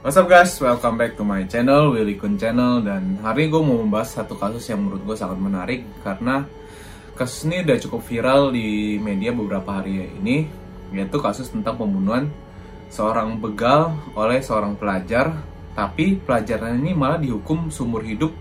What's up guys, welcome back to my channel, Willy Kun Channel. Dan hari gue mau membahas satu kasus yang menurut gue sangat menarik Karena kasus ini udah cukup viral di media beberapa hari ini Yaitu kasus tentang pembunuhan seorang begal oleh seorang pelajar. Tapi pelajaran ini malah dihukum sumur hidup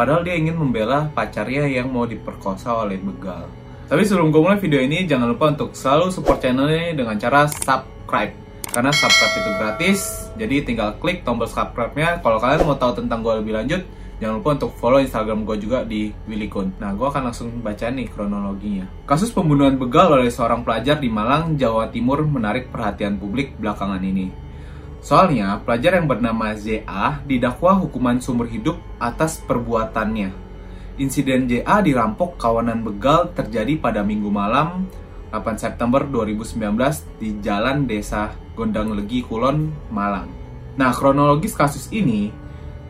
Padahal dia ingin membela pacarnya yang mau diperkosa oleh begal. Tapi sebelum gue mulai video ini, jangan lupa untuk selalu support channel ini dengan cara subscribe karena subscribe itu gratis jadi tinggal klik tombol subscribe-nya. Kalau kalian mau tahu tentang gue lebih lanjut jangan lupa untuk follow instagram gue juga di Willy Kun nah gue akan langsung baca nih kronologinya. Kasus pembunuhan begal oleh seorang pelajar di Malang Jawa Timur menarik perhatian publik belakangan ini. Soalnya pelajar yang bernama ZA didakwa hukuman sumber hidup atas perbuatannya. Insiden JA dirampok kawanan begal terjadi pada minggu malam 8 September 2019 di Jalan Desa Gondang Legi Kulon, Malang. Nah, kronologis kasus ini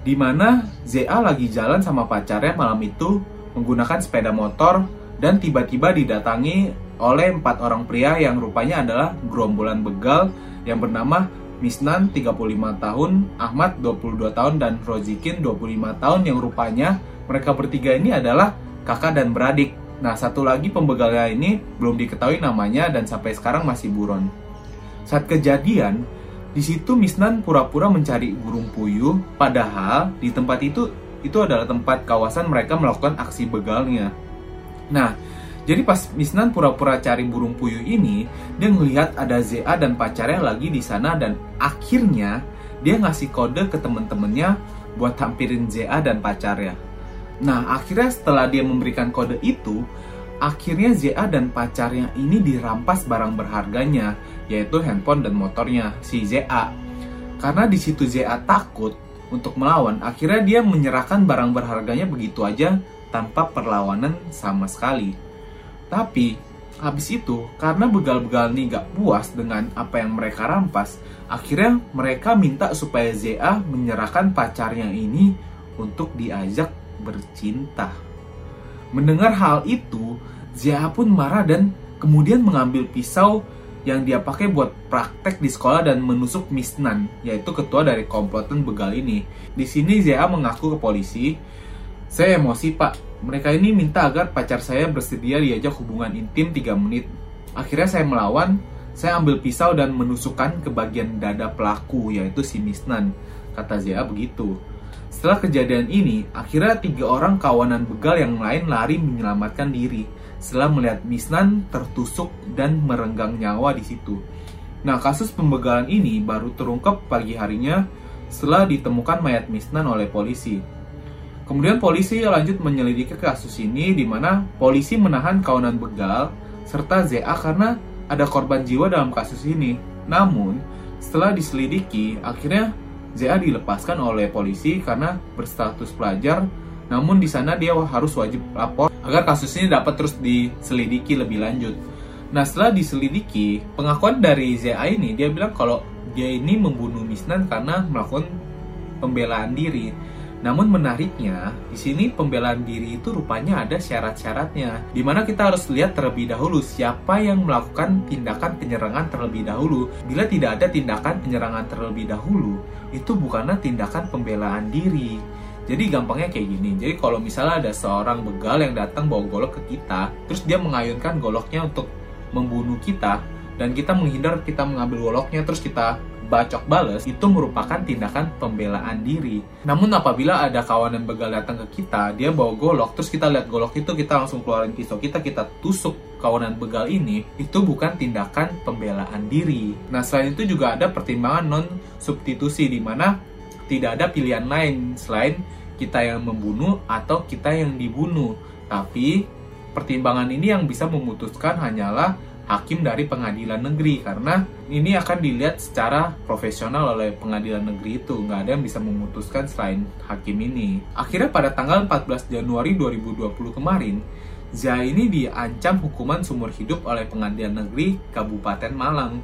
di mana ZA lagi jalan sama pacarnya malam itu menggunakan sepeda motor dan tiba-tiba didatangi oleh empat orang pria yang rupanya adalah gerombolan begal yang bernama Misnan 35 tahun, Ahmad 22 tahun dan Rozikin 25 tahun yang rupanya mereka bertiga ini adalah kakak dan beradik. Nah, satu lagi pembegalnya ini belum diketahui namanya dan sampai sekarang masih buron. Saat kejadian, di situ Misnan pura-pura mencari burung puyuh, padahal di tempat itu itu adalah tempat kawasan mereka melakukan aksi begalnya. Nah, jadi pas Misnan pura-pura cari burung puyuh ini, dia melihat ada ZA dan pacarnya lagi di sana dan akhirnya dia ngasih kode ke temen-temennya buat tampirin ZA dan pacarnya. Nah, akhirnya setelah dia memberikan kode itu, akhirnya ZA dan pacarnya ini dirampas barang berharganya, yaitu handphone dan motornya si ZA. Karena di situ ZA takut untuk melawan, akhirnya dia menyerahkan barang berharganya begitu aja tanpa perlawanan sama sekali. Tapi habis itu, karena begal-begal ini gak puas dengan apa yang mereka rampas, akhirnya mereka minta supaya ZA menyerahkan pacarnya ini untuk diajak bercinta. Mendengar hal itu, Zia pun marah dan kemudian mengambil pisau yang dia pakai buat praktek di sekolah dan menusuk Misnan, yaitu ketua dari komplotan begal ini. Di sini Zia mengaku ke polisi, saya emosi pak, mereka ini minta agar pacar saya bersedia diajak hubungan intim 3 menit. Akhirnya saya melawan, saya ambil pisau dan menusukkan ke bagian dada pelaku, yaitu si Misnan. Kata Zia begitu. Setelah kejadian ini, akhirnya tiga orang kawanan begal yang lain lari menyelamatkan diri setelah melihat Misnan tertusuk dan merenggang nyawa di situ. Nah, kasus pembegalan ini baru terungkap pagi harinya setelah ditemukan mayat Misnan oleh polisi. Kemudian polisi lanjut menyelidiki kasus ini di mana polisi menahan kawanan begal serta ZA karena ada korban jiwa dalam kasus ini. Namun, setelah diselidiki, akhirnya ZA dilepaskan oleh polisi karena berstatus pelajar, namun di sana dia harus wajib lapor agar kasus ini dapat terus diselidiki lebih lanjut. Nah setelah diselidiki, pengakuan dari ZA ini dia bilang kalau dia ini membunuh Misnan karena melakukan pembelaan diri. Namun menariknya, di sini pembelaan diri itu rupanya ada syarat-syaratnya. Di mana kita harus lihat terlebih dahulu siapa yang melakukan tindakan penyerangan terlebih dahulu. Bila tidak ada tindakan penyerangan terlebih dahulu, itu bukanlah tindakan pembelaan diri. Jadi gampangnya kayak gini. Jadi kalau misalnya ada seorang begal yang datang bawa golok ke kita, terus dia mengayunkan goloknya untuk membunuh kita, dan kita menghindar kita mengambil goloknya, terus kita bacok bales itu merupakan tindakan pembelaan diri. Namun apabila ada kawanan begal datang ke kita, dia bawa golok, terus kita lihat golok itu, kita langsung keluarin pisau kita, kita tusuk kawanan begal ini, itu bukan tindakan pembelaan diri. Nah selain itu juga ada pertimbangan non substitusi di mana tidak ada pilihan lain selain kita yang membunuh atau kita yang dibunuh. Tapi pertimbangan ini yang bisa memutuskan hanyalah hakim dari pengadilan negeri karena ini akan dilihat secara profesional oleh pengadilan negeri itu. Nggak ada yang bisa memutuskan selain hakim ini. Akhirnya pada tanggal 14 Januari 2020 kemarin Zia ini diancam hukuman sumur hidup oleh pengadilan negeri Kabupaten Malang.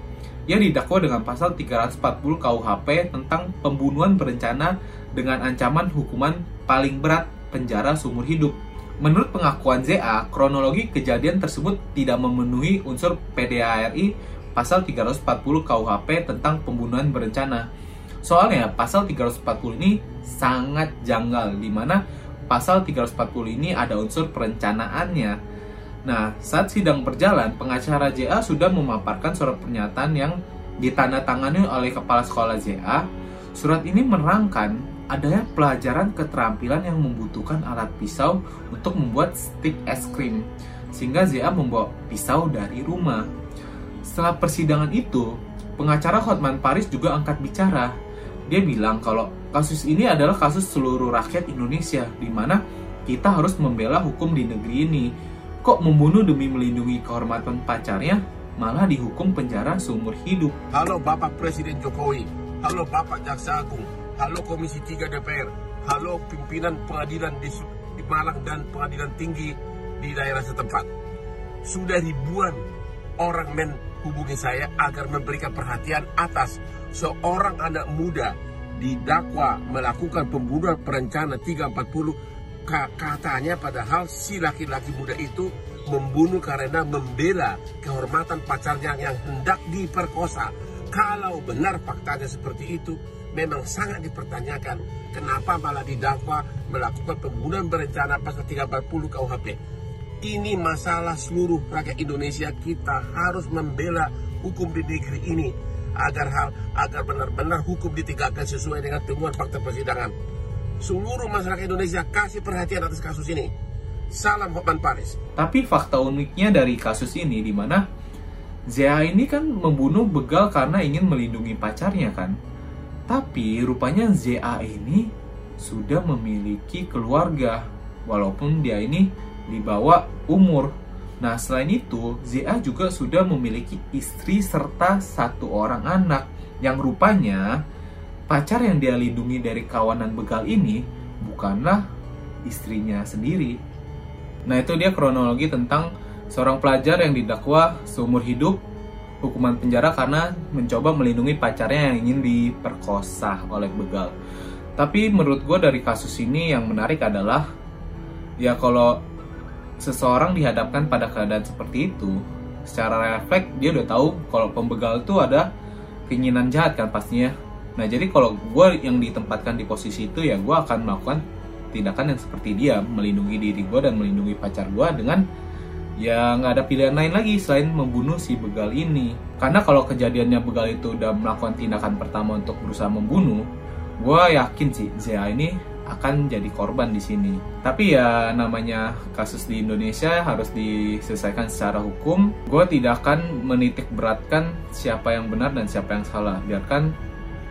Ia didakwa dengan pasal 340 KUHP tentang pembunuhan berencana dengan ancaman hukuman paling berat penjara sumur hidup Menurut pengakuan ZA, kronologi kejadian tersebut tidak memenuhi unsur PDARI pasal 340 KUHP tentang pembunuhan berencana. Soalnya pasal 340 ini sangat janggal di mana pasal 340 ini ada unsur perencanaannya. Nah, saat sidang berjalan, pengacara JA sudah memaparkan surat pernyataan yang ditandatangani oleh kepala sekolah JA. Surat ini menerangkan adanya pelajaran keterampilan yang membutuhkan alat pisau untuk membuat stik es krim, sehingga ZA membawa pisau dari rumah. Setelah persidangan itu, pengacara Hotman Paris juga angkat bicara. Dia bilang kalau kasus ini adalah kasus seluruh rakyat Indonesia, di mana kita harus membela hukum di negeri ini. Kok membunuh demi melindungi kehormatan pacarnya, malah dihukum penjara seumur hidup. Halo Bapak Presiden Jokowi, halo Bapak Jaksa Agung, halo Komisi 3 DPR, halo pimpinan pengadilan di, di Malang dan pengadilan tinggi di daerah setempat. Sudah ribuan orang menghubungi saya agar memberikan perhatian atas seorang anak muda didakwa melakukan pembunuhan perencana 340 katanya padahal si laki-laki muda itu membunuh karena membela kehormatan pacarnya yang hendak diperkosa. Kalau benar faktanya seperti itu, memang sangat dipertanyakan kenapa malah didakwa melakukan pembunuhan berencana pasal 340 KUHP. Ini masalah seluruh rakyat Indonesia kita harus membela hukum di negeri ini agar hal agar benar-benar hukum ditegakkan sesuai dengan temuan fakta persidangan seluruh masyarakat Indonesia kasih perhatian atas kasus ini. Salam Hotman Paris. Tapi fakta uniknya dari kasus ini di mana ZA ini kan membunuh begal karena ingin melindungi pacarnya kan. Tapi rupanya ZA ini sudah memiliki keluarga walaupun dia ini dibawa umur. Nah, selain itu, ZA juga sudah memiliki istri serta satu orang anak yang rupanya pacar yang dia lindungi dari kawanan begal ini bukanlah istrinya sendiri. Nah, itu dia kronologi tentang seorang pelajar yang didakwa seumur hidup hukuman penjara karena mencoba melindungi pacarnya yang ingin diperkosa oleh begal. Tapi menurut gue dari kasus ini yang menarik adalah ya kalau seseorang dihadapkan pada keadaan seperti itu, secara refleks dia udah tahu kalau pembegal itu ada keinginan jahat kan pastinya Nah jadi kalau gue yang ditempatkan di posisi itu ya gue akan melakukan tindakan yang seperti dia melindungi diri gue dan melindungi pacar gue dengan ya nggak ada pilihan lain lagi selain membunuh si begal ini. Karena kalau kejadiannya begal itu udah melakukan tindakan pertama untuk berusaha membunuh, gue yakin sih Zia ini akan jadi korban di sini. Tapi ya namanya kasus di Indonesia harus diselesaikan secara hukum. Gue tidak akan menitik beratkan siapa yang benar dan siapa yang salah. Biarkan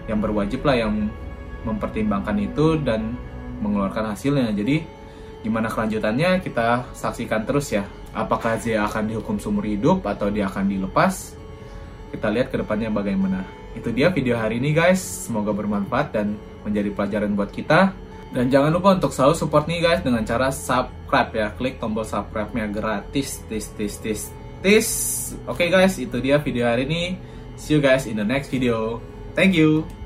yang berwajib lah yang mempertimbangkan itu dan mengeluarkan hasilnya. Jadi gimana kelanjutannya kita saksikan terus ya. Apakah Zia akan dihukum seumur hidup atau dia akan dilepas? Kita lihat ke depannya bagaimana. Itu dia video hari ini guys. Semoga bermanfaat dan menjadi pelajaran buat kita. Dan jangan lupa untuk selalu support nih guys dengan cara subscribe ya. Klik tombol subscribe-nya gratis. Tis tis tis tis. Oke okay guys, itu dia video hari ini. See you guys in the next video. Thank you.